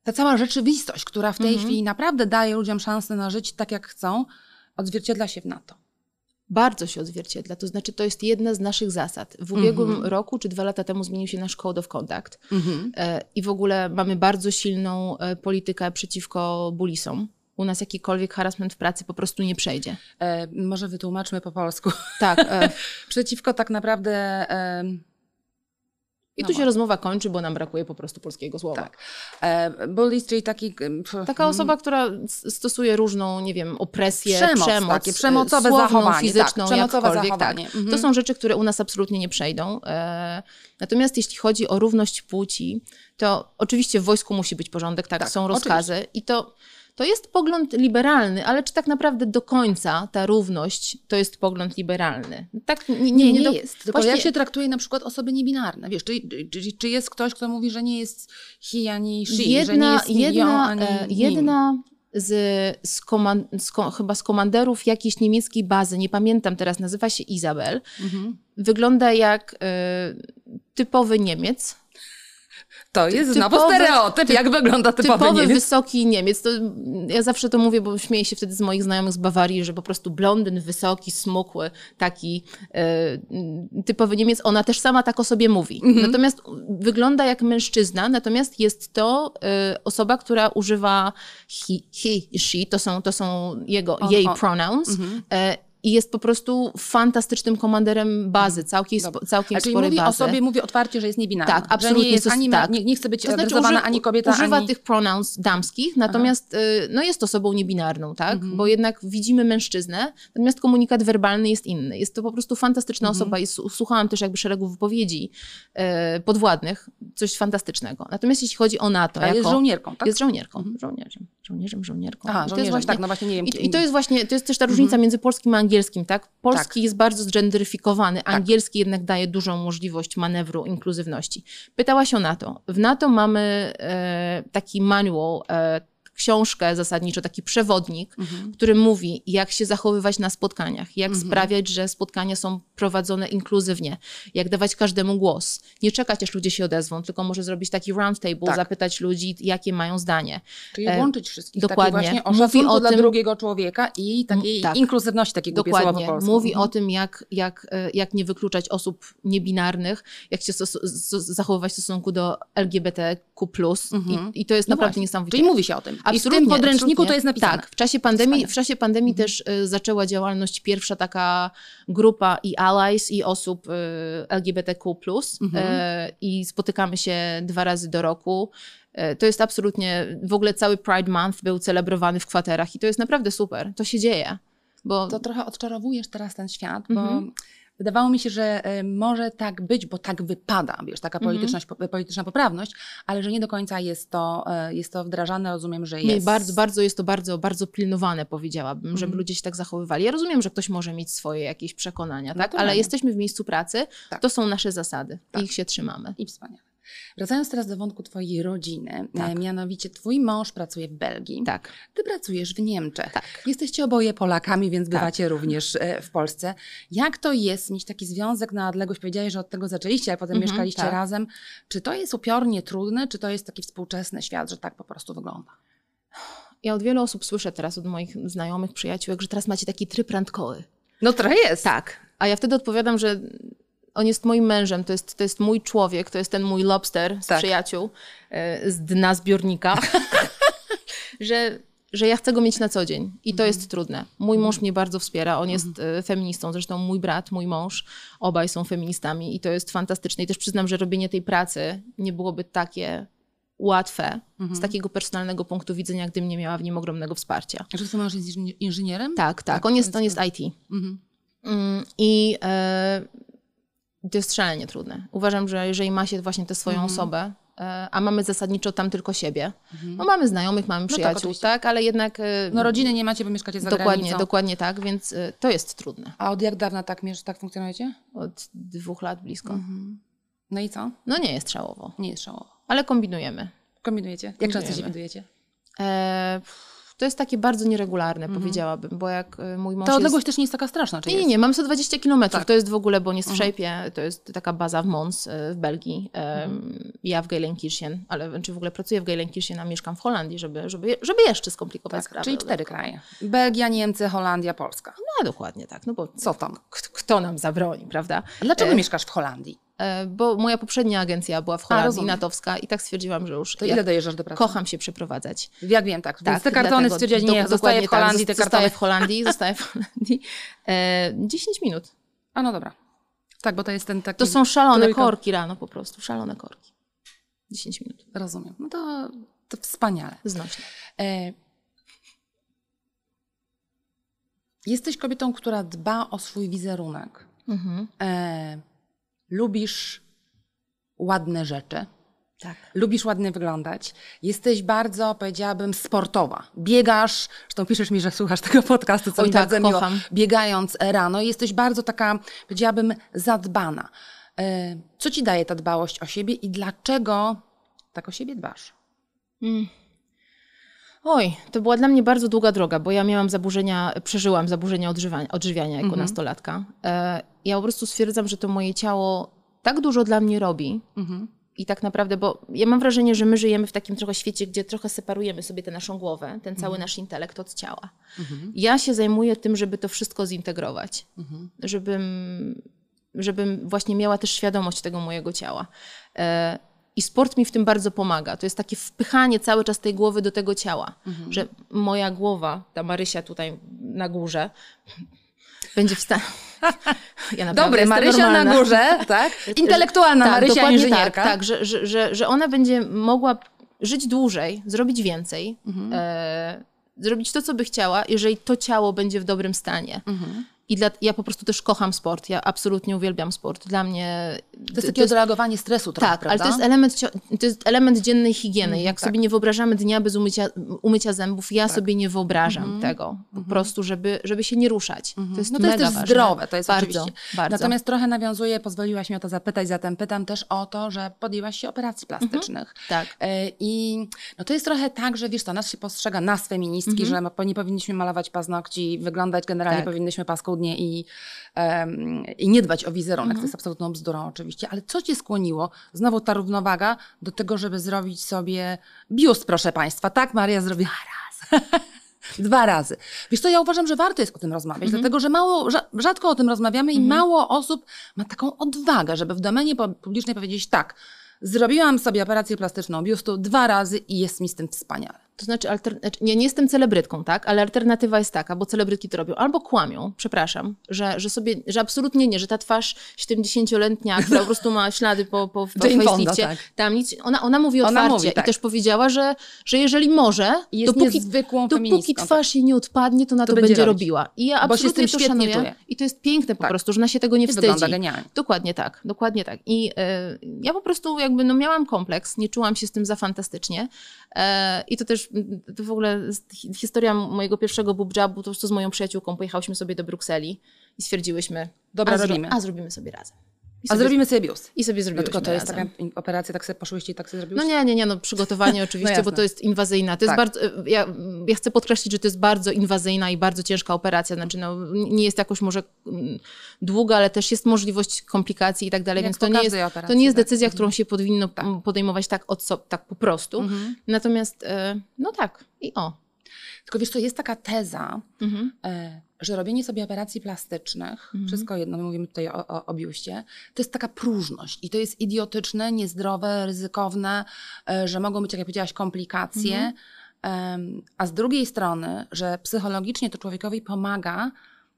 ta cała rzeczywistość, która w tej Mhm. chwili naprawdę daje ludziom szansę na życie tak, jak chcą, odzwierciedla się w NATO? bardzo się odzwierciedla. To znaczy, to jest jedna z naszych zasad. W ubiegłym Mhm. roku czy dwa lata temu zmienił się nasz Code of Conduct e, i w ogóle mamy bardzo silną e, politykę przeciwko bulisom. U nas jakikolwiek harassment w pracy po prostu nie przejdzie. E, może wytłumaczmy po polsku. Tak. E, Przeciwko tak naprawdę... E, I No tu się rozmowa kończy, bo nam brakuje po prostu polskiego słowa. tak. E, bullies, czyli taki... e, Taka osoba, która stosuje różną, nie wiem, opresję, Przemoc, przemoc, takie przemocowe słowną, zachowanie, fizyczną, tak, przemocowe jakkolwiek, zachowanie. Tak. Mhm. To są rzeczy, które u nas absolutnie nie przejdą. E, natomiast jeśli chodzi o równość płci, to oczywiście w wojsku musi być porządek, tak, Tak, są rozkazy i to, to jest pogląd liberalny, ale czy tak naprawdę do końca ta równość to jest pogląd liberalny? Tak, nie, Nie, nie, do- jest. Tylko właśnie- jak się traktuje na przykład osoby niebinarne? Wiesz, czy, czy, czy jest ktoś, kto mówi, że nie jest he ani she, że nie jedna, jest ją jedna, ani e, jedna z, z, koman, z ko, chyba z komanderów jakiejś niemieckiej bazy, nie pamiętam teraz, nazywa się Izabel, Mhm. wygląda jak e, typowy Niemiec. To jest znowu typowy- stereotyp, jak wygląda typowy, Typowy, Niemiec. wysoki Niemiec. To, ja zawsze to mówię, bo śmieję się wtedy z moich znajomych z Bawarii, że po prostu blondyn, wysoki, smukły, taki e, typowy Niemiec. Ona też sama tak o sobie mówi. Mhm. Natomiast wygląda jak mężczyzna, natomiast jest to e, osoba, która używa he, he she, to są, to są jego, jej on. pronouns. Mhm. E, I jest po prostu fantastycznym komanderem bazy, całkiem, Dobra. spo, całkiem sporej mówi bazy. o sobie, mówi otwarcie, że jest niebinarna. Tak, absolutnie nie, jest ani, tak. nie, nie chce być To znaczy uży- ani kobieta, używa ani... tych pronouns damskich, natomiast y, no jest osobą niebinarną, tak? Mhm. Bo jednak widzimy mężczyznę, natomiast komunikat werbalny jest inny. Jest to po prostu fantastyczna Mhm. osoba i słuchałam też jakby szeregu wypowiedzi y, podwładnych, coś fantastycznego. Natomiast jeśli chodzi o NATO, A jako, jest żołnierką, tak? jest żołnierką, żołnierzem, żołnierzem, żołnierką. Jest żołnierzem, właśnie- tak, no właśnie nie wiem. i, I to jest właśnie, to jest też ta różnica między polskim a angielskim, tak? Polski jest bardzo zgenderyfikowany, angielski jednak daje dużą możliwość manewru, inkluzywności. Pytałaś o NATO. W NATO mamy e, taki manual, e, książkę zasadniczo, taki przewodnik, Mhm. który mówi, jak się zachowywać na spotkaniach, jak sprawiać, że spotkania są prowadzone inkluzywnie, jak dawać każdemu głos. Nie czekać, aż ludzie się odezwą, tylko może zrobić taki round table, Tak. zapytać ludzi, jakie mają zdanie. Czyli e, łączyć wszystkich. dokładnie. Właśnie o Mówi o dla tym- drugiego człowieka i takiej tak. inkluzywności takiego słowa po Dokładnie. Mówi Mhm. o tym, jak, jak, e, jak nie wykluczać osób niebinarnych, jak się stos- zachowywać w stosunku do LGBTQ. Mhm. I, I to jest No naprawdę właśnie. niesamowite. Czyli mówi się o tym. I w Absolutnie, tym podręczniku absolutnie. to jest napisane. Tak, w czasie pandemii, Wspaniale. w czasie pandemii też y, zaczęła działalność pierwsza taka grupa i allies, i osób y, LGBTQ+, Mhm. y, i spotykamy się dwa razy do roku. Y, To jest absolutnie, w ogóle cały Pride Month był celebrowany w kwaterach i to jest naprawdę super. To się dzieje. Bo To trochę odczarowujesz teraz ten świat, Mhm. Wydawało mi się, że e, może tak być, bo tak wypada, wiesz, taka Mhm. polityczność, po- polityczna poprawność, ale że nie do końca jest to, e, jest to wdrażane, rozumiem, że jest. Nie, bardzo, bardzo jest to bardzo, bardzo pilnowane, powiedziałabym, żeby Mhm. ludzie się tak zachowywali. Ja rozumiem, że ktoś może mieć swoje jakieś przekonania, tak? ale Naturalnie. jesteśmy w miejscu pracy, Tak. to są nasze zasady Tak. i ich się trzymamy. I wspaniale. Wracając teraz do wątku Twojej rodziny, Tak. e, mianowicie Twój mąż pracuje w Belgii, Tak. Ty pracujesz w Niemczech. Tak. Jesteście oboje Polakami, więc Tak. bywacie również e, w Polsce. Jak to jest mieć taki związek na odległość? Powiedziałeś, że od tego zaczęliście, a potem Mhm, mieszkaliście tak. razem. Czy to jest upiornie trudne, czy to jest taki współczesny świat, że tak po prostu wygląda? Ja od wielu osób słyszę teraz, od moich znajomych, przyjaciółek, że teraz macie taki tryb randkowy. No trochę jest. Tak. A ja wtedy odpowiadam, że on jest moim mężem, to jest, to jest mój człowiek, to jest ten mój lobster z Tak. przyjaciół, e, z dna zbiornika, że, że ja chcę go mieć na co dzień. I to jest trudne. Mój mąż mnie bardzo wspiera, on jest e, feministą, zresztą mój brat, mój mąż, obaj są feministami i to jest fantastyczne. I też przyznam, że robienie tej pracy nie byłoby takie łatwe z takiego personalnego punktu widzenia, gdybym nie miała w nim ogromnego wsparcia. Czy twój mąż jest inżyni- inżynierem? Tak, tak, Tak, on jest on jest IT. Mhm. Mm, I e, to jest szalenie trudne. Uważam, że jeżeli ma się właśnie tę swoją Mhm. osobę, e, a mamy zasadniczo tam tylko siebie, no mamy znajomych, mamy tak, przyjaciół, oczywiście. tak, ale jednak e, No rodziny nie macie, bo mieszkacie za dokładnie, granicą. dokładnie tak, więc e, to jest trudne. A od jak dawna tak, tak funkcjonujecie? Od dwóch lat blisko. Mhm. No i co? No nie jest szałowo, Nie jest szałowo. ale kombinujemy. Kombinujecie? Jak często się Kombinujemy. widujecie? E, to jest takie bardzo nieregularne, powiedziałabym, bo jak y, mój mąż Ta jest... odległość też nie jest taka straszna, czy Nie, nie, jest? nie, mam 120 kilometrów. Tak. To jest w ogóle, bo nie z w Szejpie, to jest taka baza w Mons y, w Belgii. Em, Ja w Geilenkirchen, ale czy w ogóle pracuję w Geilenkirchen, a mieszkam w Holandii, żeby, żeby, żeby jeszcze skomplikować Tak, sprawę. czyli cztery kraje. Belgia, Niemcy, Holandia, Polska. No dokładnie tak, no bo Co tam? kto nam zabroni, prawda? Dlaczego mieszkasz w Holandii? E, Bo moja poprzednia agencja była w Holandii, rozumiem. natowska i tak stwierdziłam, że już To ile dojeżdżasz do pracy? kocham się przeprowadzać. Jak wiem, tak. Więc te Tak, kartony dlatego stwierdziłeś, do- nie, zostaję w tak, Holandii, te zostaję kartony. w Holandii, zostaję w Holandii. E, 10 minut. A no dobra. Tak, bo to jest ten taki... To są szalone korki rano po prostu, szalone korki. 10 minut, Rozumiem. No to, to wspaniale. znośnie. E... Jesteś kobietą, która dba o swój wizerunek. Mhm. E... Lubisz ładne rzeczy. Tak. Lubisz ładnie wyglądać. Jesteś bardzo, powiedziałabym, sportowa. Biegasz, zresztą piszesz mi, że słuchasz tego podcastu, co Oj, mi tak, bardzo miło. kocham. Biegając rano. Jesteś bardzo taka, powiedziałabym, zadbana. E, Co ci daje ta dbałość o siebie i dlaczego tak o siebie dbasz? Mm. Oj, to była dla mnie bardzo długa droga, bo ja miałam zaburzenia, przeżyłam zaburzenia odżywania, odżywiania jako nastolatka. E, ja po prostu stwierdzam, że to moje ciało tak dużo dla mnie robi, Mhm. I tak naprawdę, bo ja mam wrażenie, że my żyjemy w takim trochę świecie, gdzie trochę separujemy sobie tę naszą głowę, ten cały nasz intelekt od ciała. Ja się zajmuję tym, żeby to wszystko zintegrować, żebym, żebym właśnie miała też świadomość tego mojego ciała. I sport mi w tym bardzo pomaga. To jest takie wpychanie cały czas tej głowy do tego ciała, że moja głowa, ta Marysia tutaj na górze, będzie w stanie. Ja Dobry, Marysia normalna. na górze, tak? Intelektualna tak, Marysia inżynierka. Tak, tak że, że, że, że ona będzie mogła żyć dłużej, zrobić więcej, Mhm. e, zrobić to, co by chciała, jeżeli to ciało będzie w dobrym stanie. Mhm. I dla, ja po prostu też kocham sport. Ja absolutnie uwielbiam sport. Dla mnie. To jest takie odreagowanie stresu trochę, tak, prawda? ale to jest, element, to jest element dziennej higieny. Jak tak. sobie nie wyobrażamy dnia bez umycia, umycia zębów, ja Tak. sobie nie wyobrażam tego. Po prostu, żeby, żeby się nie ruszać. To jest no to jest też ważne. zdrowe, to jest bardzo, oczywiście. Bardzo. Natomiast trochę nawiązuję, pozwoliłaś mi o to zapytać, zatem pytam też o to, że podjęłaś się operacji plastycznych. tak. E, I no to jest trochę tak, że wiesz, to nas się postrzega, nas feministki, że nie powinniśmy malować paznokci, wyglądać generalnie Tak. powinnyśmy i, em, i nie dbać o wizerunek. To jest absolutną bzdurą oczywiście. Ale co cię skłoniło, znowu ta równowaga, do tego, żeby zrobić sobie biust, proszę Państwa. Tak, Maria zrobiła raz. Dwa razy. Wiesz co, ja uważam, że warto jest o tym rozmawiać, dlatego że mało, rza- rzadko o tym rozmawiamy i mało osób ma taką odwagę, żeby w domenie pu- publicznej powiedzieć tak, zrobiłam sobie operację plastyczną biustu dwa razy i jest mi z tym wspaniale. To znaczy, alter... znaczy, nie, nie jestem celebrytką, tak? Ale alternatywa jest taka, bo celebrytki to robią. Albo kłamią, przepraszam, że, że sobie, że absolutnie nie, że ta twarz 70-letnia, która po prostu ma ślady po, po, po facelifcie, tak. tam nic, ona, ona mówi Ona otwarcie mówi, tak. i też powiedziała, że, że jeżeli może, jest dopóki, niezwykłą dopóki tak. twarz jej nie odpadnie, to na to, będzie będzie, robiła. I ja absolutnie to szanuję. czuje. I to jest piękne po Tak. prostu, że ona się tego nie I wygląda wstydzi. genialnie. Dokładnie tak, dokładnie tak. I e, ja po prostu jakby no miałam kompleks, nie czułam się z tym za fantastycznie. E, I to też to w ogóle historia mojego pierwszego bubjabu, to po prostu z moją przyjaciółką pojechałyśmy sobie do Brukseli i stwierdziłyśmy, Dobra, a, robimy. a zrobimy sobie razem. I A sobie, zrobimy sobie biust. I sobie No zrobiłyśmy tylko to jest razem. taka operacja, tak sobie poszłyście i tak sobie zrobiłeś? No nie, nie, nie, no przygotowanie oczywiście, jasne. bo to jest inwazyjna. To jest Tak. bardzo, ja, ja chcę podkreślić, że to jest bardzo inwazyjna i bardzo ciężka operacja. Znaczy, no, nie jest jakoś może mm, długa, ale też jest możliwość komplikacji i tak dalej, Jak więc to nie, jest, każdej to operacji, nie jest tak. decyzja, którą się powinno mm, podejmować tak, od so, tak po prostu. Mhm. Natomiast, e, no tak, i o. Tylko wiesz co, jest taka teza, Mhm. e, że robienie sobie operacji plastycznych, wszystko jedno, my mówimy tutaj o, o, o biuście, to jest taka próżność i to jest idiotyczne, niezdrowe, ryzykowne, e, że mogą być, jak ja powiedziałaś, komplikacje. Em, a z drugiej strony, że psychologicznie to człowiekowi pomaga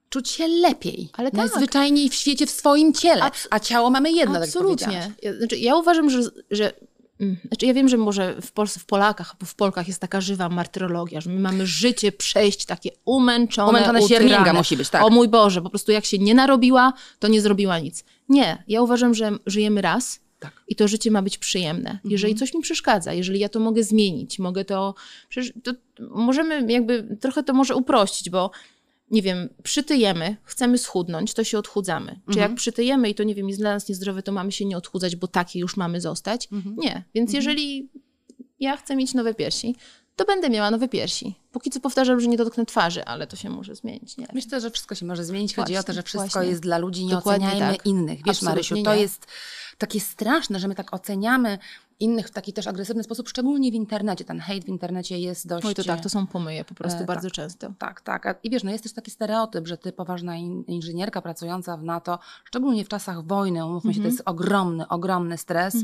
czuć się lepiej, Ale tak. najzwyczajniej w świecie, w swoim ciele, Abs- a ciało mamy jedno, tak jak powiedziałaś. Absolutnie. Ja, znaczy, ja uważam, że, że mm, znaczy ja wiem, że może w Polsce, w Polakach, w Polkach jest taka żywa martyrologia, że my mamy życie przejść takie umęczone, utyrane. siermięga musi być, tak. O mój Boże, po prostu jak się nie narobiła, to nie zrobiła nic. Nie, ja uważam, że żyjemy raz Tak. i to życie ma być przyjemne. Jeżeli coś mi przeszkadza, jeżeli ja to mogę zmienić, mogę to, to możemy jakby trochę to może uprościć, bo nie wiem, przytyjemy, chcemy schudnąć, to się odchudzamy. Czy jak przytyjemy i to, nie wiem, jest dla nas niezdrowe, to mamy się nie odchudzać, bo takie już mamy zostać? Nie. Więc jeżeli ja chcę mieć nowe piersi, to będę miała nowe piersi. Póki co powtarzam, że nie dotknę twarzy, ale to się może zmienić. Nie? Myślę, że wszystko się może zmienić. Chodzi Właśnie, o to, że wszystko właśnie. jest dla ludzi, nie Dokładnie oceniajmy tak. innych. Wiesz, Absolutnie Marysiu, to nie. jest takie straszne, że my tak oceniamy innych w taki też agresywny sposób, szczególnie w internecie. Ten hejt w internecie jest dość... Oj, to tak, to są pomyje po prostu E, bardzo tak. często. Tak, tak. I wiesz, no jest też taki stereotyp, że ty poważna in- inżynierka pracująca w NATO, szczególnie w czasach wojny, umówmy się, to Mhm. jest ogromny, ogromny stres.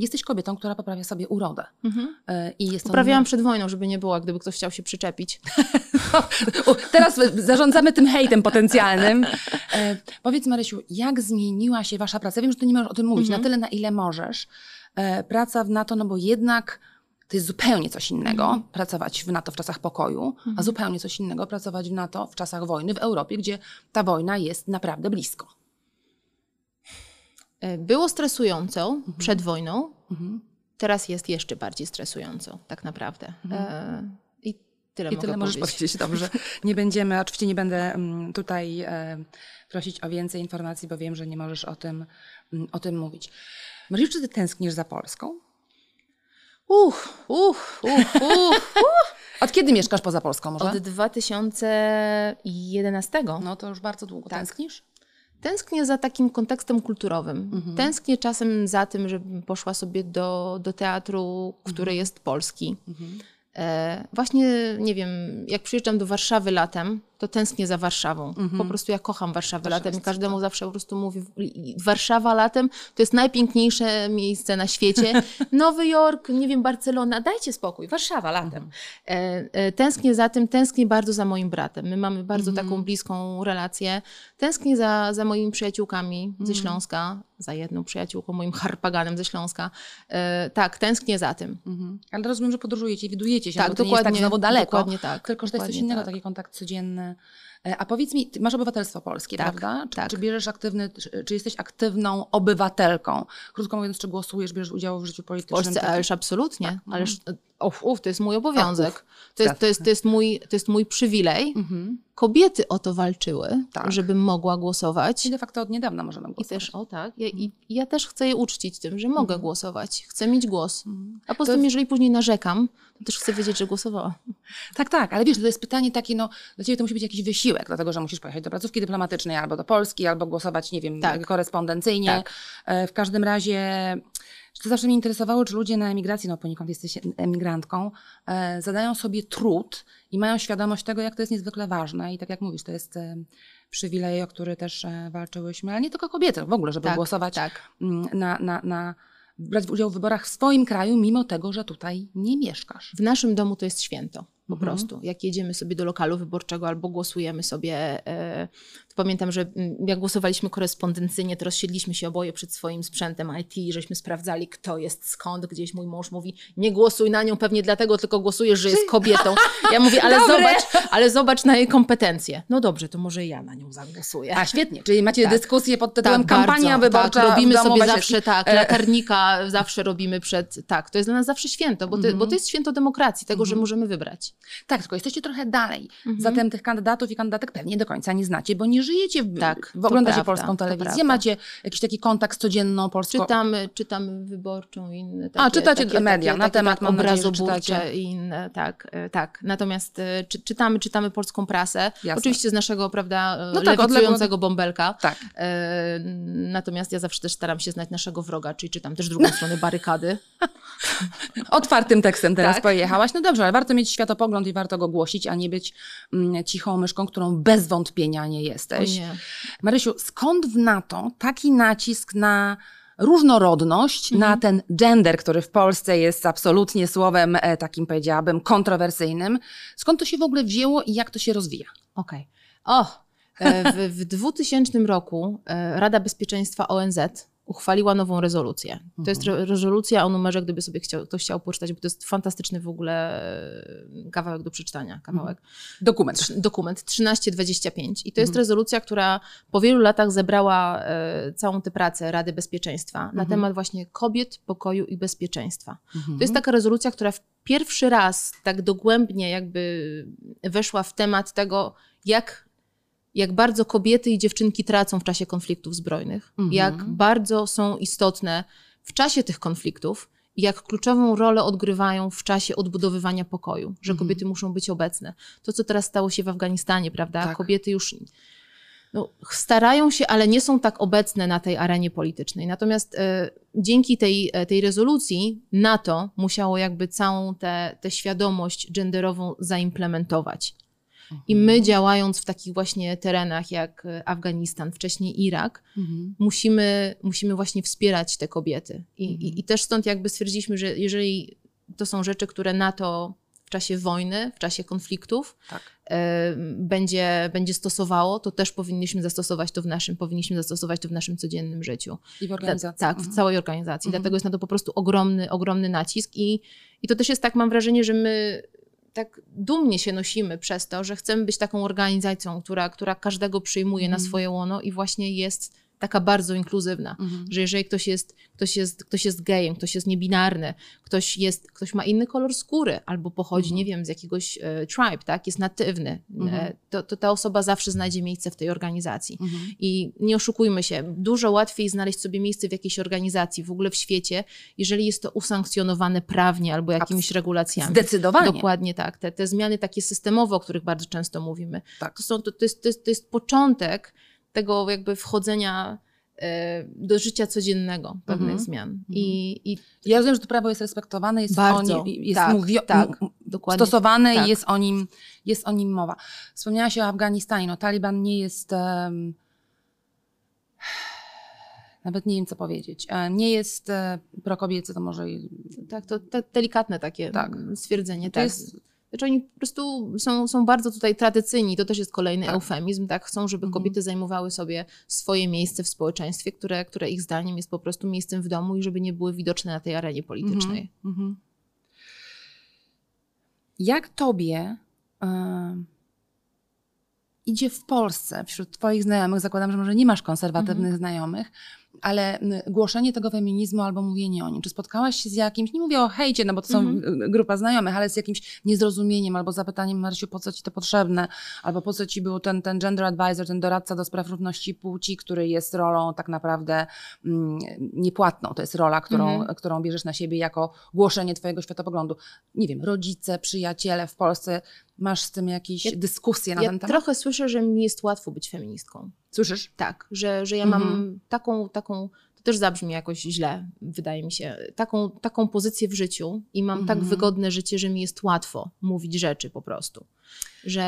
Jesteś kobietą, która poprawia sobie urodę. Mhm. E, I jest Poprawiałam przed wojną, żeby nie było, gdyby ktoś chciał się przyczepić. Teraz zarządzamy tym hejtem potencjalnym. E, powiedz Marysiu, jak zmieniła się wasza praca? Wiem, że ty nie możesz o tym mówić Mhm. na tyle, na ile możesz. E, praca w NATO, no bo jednak to jest zupełnie coś innego Mhm. pracować w NATO w czasach pokoju, a zupełnie coś innego pracować w NATO w czasach wojny w Europie, gdzie ta wojna jest naprawdę blisko. E, Było stresująco Mhm. przed wojną, teraz jest jeszcze bardziej stresująco, tak naprawdę. E, I tyle Mhm. I tyle możesz powiedzieć. powiedzieć, dobrze. Nie będziemy, oczywiście nie będę mm, tutaj prosić o więcej informacji, bo wiem, że nie możesz o tym, mm, o tym mówić. Marysiu, czy ty tęsknisz za Polską? Uch, uch, uch, uch. Od kiedy mieszkasz poza Polską może? Od 2011. No to już bardzo długo. Tak. Tęsknisz? Tęsknię za takim kontekstem kulturowym. Mhm. Tęsknię czasem za tym, żebym poszła sobie do, do teatru, Mhm. który jest polski. E, właśnie, nie wiem, jak przyjeżdżam do Warszawy latem, to tęsknię za Warszawą. Po prostu ja kocham Warszawę latem i każdemu zawsze po prostu mówię, Warszawa latem to jest najpiękniejsze miejsce na świecie. Nowy Jork, nie wiem, Barcelona, dajcie spokój, Warszawa latem. E, e, tęsknię za tym, tęsknię bardzo za moim bratem. My mamy bardzo taką bliską relację. Tęsknię za, za moimi przyjaciółkami ze Śląska, za jedną przyjaciółką, moim harpaganem ze Śląska. E, tak, tęsknię za tym. Mhm. Ale rozumiem, że podróżujecie, widujecie się, Tak, bo to nie jest tak dokładnie, znowu daleko. dokładnie tak, Tylko, że to jest coś dokładnie innego, tak. taki kontakt codzienny. E, A powiedz mi, masz obywatelstwo polskie, Tak, prawda? Czy, tak. czy bierzesz aktywny, czy, czy jesteś aktywną obywatelką? Krótko mówiąc, czy głosujesz, bierzesz udział w życiu W politycznym? Polsce, Czy- ależ absolutnie. Tak. Ależ, uf, uf, to jest mój obowiązek. uf. to, jest, to, jest, to, jest mój, to jest mój przywilej. Mhm. Kobiety o to walczyły, Tak. żebym mogła głosować. I de facto od niedawna możemy I głosować. też, o tak, ja, i, i ja też chcę je uczcić tym, że mogę głosować. Chcę mieć głos. A poza tym, jeżeli później narzekam, to też chcę wiedzieć, że głosowałam. Tak, tak, ale wiesz, to jest pytanie takie, no, dla ciebie to musi być jakiś wysiłek, dlatego że musisz pojechać do placówki dyplomatycznej albo do Polski, albo głosować, nie wiem, Tak. korespondencyjnie. Tak. E, W każdym razie, to zawsze mnie interesowało, czy ludzie na emigracji, no poniekąd jesteś emigrantką, e, zadają sobie trud i mają świadomość tego, jak to jest niezwykle ważne. I tak jak mówisz, to jest e, przywilej, o który też e, walczyłyśmy, ale nie tylko kobiety, w ogóle, żeby Tak, głosować tak. mm, na, na, na, brać udział w wyborach w swoim kraju, mimo tego, że tutaj nie mieszkasz. W naszym domu to jest święto. Po Mhm. prostu. Jak jedziemy sobie do lokalu wyborczego albo głosujemy sobie, e, to pamiętam, że mm, jak głosowaliśmy korespondencyjnie, to rozsiedliśmy się oboje przed swoim sprzętem IT, żeśmy sprawdzali, kto jest skąd. Gdzieś mój mąż mówi, nie głosuj na nią pewnie dlatego, tylko głosujesz, że jest kobietą. Ja mówię, ale Dobre. zobacz, ale zobacz na jej kompetencje. No dobrze, to może ja na nią zagłosuję. A świetnie, czyli macie Tak. dyskusję pod tytułem kampania bardzo, wyborcza Tak, robimy sobie zawsze tak, latarnika zawsze robimy przed, tak, to jest dla nas zawsze święto, bo to, Mhm. bo to jest święto demokracji, tego, że możemy wybrać. Tak, tylko jesteście trochę dalej. Mhm. Zatem tych kandydatów i kandydatek pewnie do końca nie znacie, bo nie żyjecie, w, Tak, w oglądacie prawda, polską telewizję, macie jakiś taki kontakt z codzienną polską... Czytamy, czytamy wyborczą i inne takie, A, czytacie takie, media takie, na takie, temat, tak, mam nadzieję, obrazoburcze czytacie. i inne, tak, e, tak. Natomiast e, czy, czytamy, czytamy polską prasę, Jasne. oczywiście z naszego, prawda, No tak, bąbelka. Tak. E, natomiast ja zawsze też staram się znać naszego wroga, czyli czytam też drugą stronę barykady. Otwartym tekstem teraz Tak. pojechałaś. No dobrze, ale warto mieć światopogląd i warto go głosić, a nie być mm, cichą myszką, którą bez wątpienia nie jesteś. nie. Marysiu, skąd w NATO taki nacisk na różnorodność, na Mhm. ten gender, który w Polsce jest absolutnie słowem e, takim, powiedziałabym, kontrowersyjnym? Skąd to się w ogóle wzięło i jak to się rozwija? Okej. O, e, w, w 2000 roku e, Rada Bezpieczeństwa ONZ uchwaliła nową rezolucję. To jest re- rezolucja o numerze, gdyby sobie chciał, ktoś chciał poczytać, bo to jest fantastyczny w ogóle e, kawałek do przeczytania, kawałek. Dokument. Trz- dokument 1325. I to jest rezolucja, która po wielu latach zebrała e, całą tę pracę Rady Bezpieczeństwa na temat właśnie kobiet, pokoju i bezpieczeństwa. To jest taka rezolucja, która w pierwszy raz tak dogłębnie jakby weszła w temat tego, jak, jak bardzo kobiety i dziewczynki tracą w czasie konfliktów zbrojnych, Mhm. jak bardzo są istotne w czasie tych konfliktów jak kluczową rolę odgrywają w czasie odbudowywania pokoju, że Mhm. kobiety muszą być obecne. To, co teraz stało się w Afganistanie, prawda? Tak. Kobiety już no, starają się, ale nie są tak obecne na tej arenie politycznej. Natomiast e, dzięki tej, e, tej rezolucji NATO musiało jakby całą tę tę świadomość genderową zaimplementować. I my działając w takich właśnie terenach jak e, Afganistan, wcześniej Irak, Mhm. musimy, musimy właśnie wspierać te kobiety. I, Mhm. i, I też stąd jakby stwierdziliśmy, że jeżeli to są rzeczy, które NATO w czasie wojny, w czasie konfliktów Tak. e, będzie, będzie stosowało, to też powinniśmy zastosować to w naszym, powinniśmy zastosować to w naszym codziennym życiu. I w organizacji. Tak, w Mhm. całej organizacji. Mhm. Dlatego jest na to po prostu ogromny, ogromny nacisk i, i to też jest tak, mam wrażenie, że my tak dumnie się nosimy przez to, że chcemy być taką organizacją, która, która każdego przyjmuje na Mhm. swoje łono i właśnie jest taka bardzo inkluzywna. Mhm. Że jeżeli ktoś jest, ktoś, jest, ktoś jest gejem, ktoś jest niebinarny, ktoś, jest, ktoś ma inny kolor skóry albo pochodzi, Mhm. nie wiem, z jakiegoś e, tribe, tak, jest natywny, Mhm. e, to, to ta osoba zawsze znajdzie miejsce w tej organizacji. Mhm. I nie oszukujmy się, dużo łatwiej znaleźć sobie miejsce w jakiejś organizacji, w ogóle w świecie, jeżeli jest to usankcjonowane prawnie albo jakimiś Abs- regulacjami. Zdecydowanie. Dokładnie tak. Te, te zmiany takie systemowe, o których bardzo często mówimy, Tak. to, są, to, to, jest, to, jest, to jest początek tego jakby wchodzenia e, do życia codziennego pewnych Mhm. zmian. I, i Ja rozumiem, że to prawo jest respektowane, jest Bardzo. o nim, jest Tak, mówio- tak. dokładnie stosowane tak. i jest o, nim, jest o nim mowa. Wspomniałaś o Afganistanie. No, Taliban nie jest. em, nawet nie wiem, co powiedzieć. E, Nie jest e, prokobiecy, to może. i- tak, to, to delikatne takie Tak. stwierdzenie. To tak. jest. Znaczy oni po prostu są, są bardzo tutaj tradycyjni, to też jest kolejny Tak. eufemizm, tak? Chcą, żeby Mhm. kobiety zajmowały sobie swoje miejsce w społeczeństwie, które, które ich zdaniem jest po prostu miejscem w domu i żeby nie były widoczne na tej arenie politycznej. Mhm, mhm. Jak tobie em, idzie w Polsce wśród twoich znajomych? Zakładam, że może nie masz konserwatywnych Mhm. znajomych, ale głoszenie tego feminizmu albo mówienie o nim. Czy spotkałaś się z jakimś, nie mówię o hejcie, no bo to są Mhm. grupa znajomych, ale z jakimś niezrozumieniem albo zapytaniem, Marysiu, po co ci to potrzebne? Albo po co ci był ten, ten gender advisor, ten doradca do spraw równości płci, który jest rolą tak naprawdę mm, niepłatną. To jest rola, którą, Mhm. którą bierzesz na siebie jako głoszenie twojego światopoglądu. Nie wiem, rodzice, przyjaciele w Polsce, masz z tym jakieś Ja- dyskusje na Ja ten temat? trochę słyszę, że mi jest łatwo być feministką. Słyszysz? Tak, że, że ja mam Mhm. taką, taką, to też zabrzmi jakoś źle, wydaje mi się, taką, taką pozycję w życiu i mam tak Mhm. wygodne życie, że mi jest łatwo mówić rzeczy po prostu. Że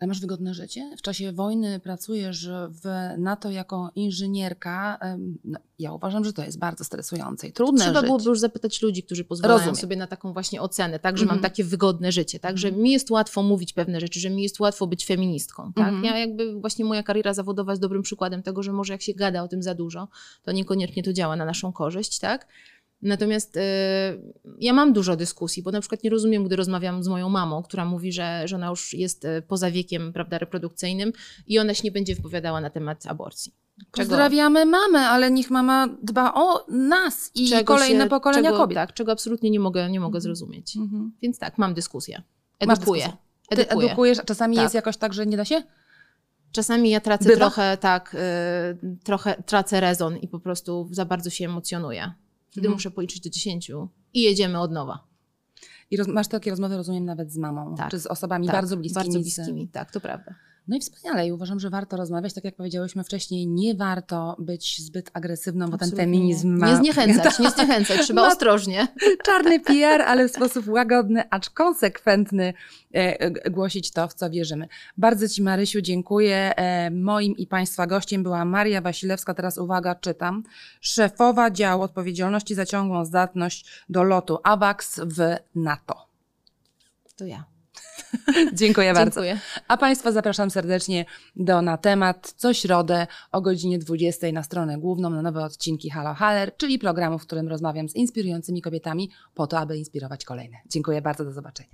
Ale masz wygodne życie? W czasie wojny pracujesz w NATO jako inżynierka. No, ja uważam, że to jest bardzo stresujące i trudne Trzeba żyć. byłoby już zapytać ludzi, którzy pozwalają Rozumiem. sobie na taką właśnie ocenę, tak, że Mhm. mam takie wygodne życie, tak, że mi jest łatwo mówić pewne rzeczy, że mi jest łatwo być feministką, tak. Mhm. Ja jakby właśnie moja kariera zawodowa jest dobrym przykładem tego, że może jak się gada o tym za dużo, to niekoniecznie to działa na naszą korzyść, tak. Natomiast y, ja mam dużo dyskusji, bo na przykład nie rozumiem, gdy rozmawiam z moją mamą, która mówi, że, że ona już jest y, poza wiekiem prawda, reprodukcyjnym i ona się nie będzie wypowiadała na temat aborcji. Czego- Pozdrawiamy mamę, ale niech mama dba o nas i czego kolejne się- pokolenia czego, kobiet. Tak, czego absolutnie nie mogę, nie mogę Mhm. zrozumieć. Mhm. Więc tak, mam dyskusję. Edukuję. dyskusję. Edukuję. edukujesz, a czasami Tak. jest jakoś tak, że nie da się? Czasami ja tracę Bywa? trochę, tak, y, trochę tracę rezon i po prostu za bardzo się emocjonuję. Wtedy Mhm. muszę policzyć do dziesięciu i jedziemy od nowa. I roz, masz takie rozmowy, rozumiem, nawet z mamą, Tak. czy z osobami Tak, bardzo bliskimi. Bardzo z- bliskimi, tak, to prawda. No i wspaniale. I uważam, że warto rozmawiać. Tak jak powiedziałyśmy wcześniej, nie warto być zbyt agresywną, bo ten feminizm ma... Nie zniechęcać, nie zniechęcać, trzeba ostrożnie. czarny PR, ale w sposób łagodny, acz konsekwentny e, głosić to, w co wierzymy. Bardzo Ci, Marysiu, dziękuję. E, moim i Państwa gościem była Maria Wasilewska, teraz uwaga, czytam, szefowa działu odpowiedzialności za ciągłą zdatność do lotu AWACS w NATO. To ja. Dziękuję bardzo. Dziękuję. A Państwa zapraszam serdecznie do Na Temat co środę o godzinie 20 na stronę główną na nowe odcinki Halo Haller, czyli programu, w którym rozmawiam z inspirującymi kobietami po to, aby inspirować kolejne. Dziękuję bardzo, do zobaczenia.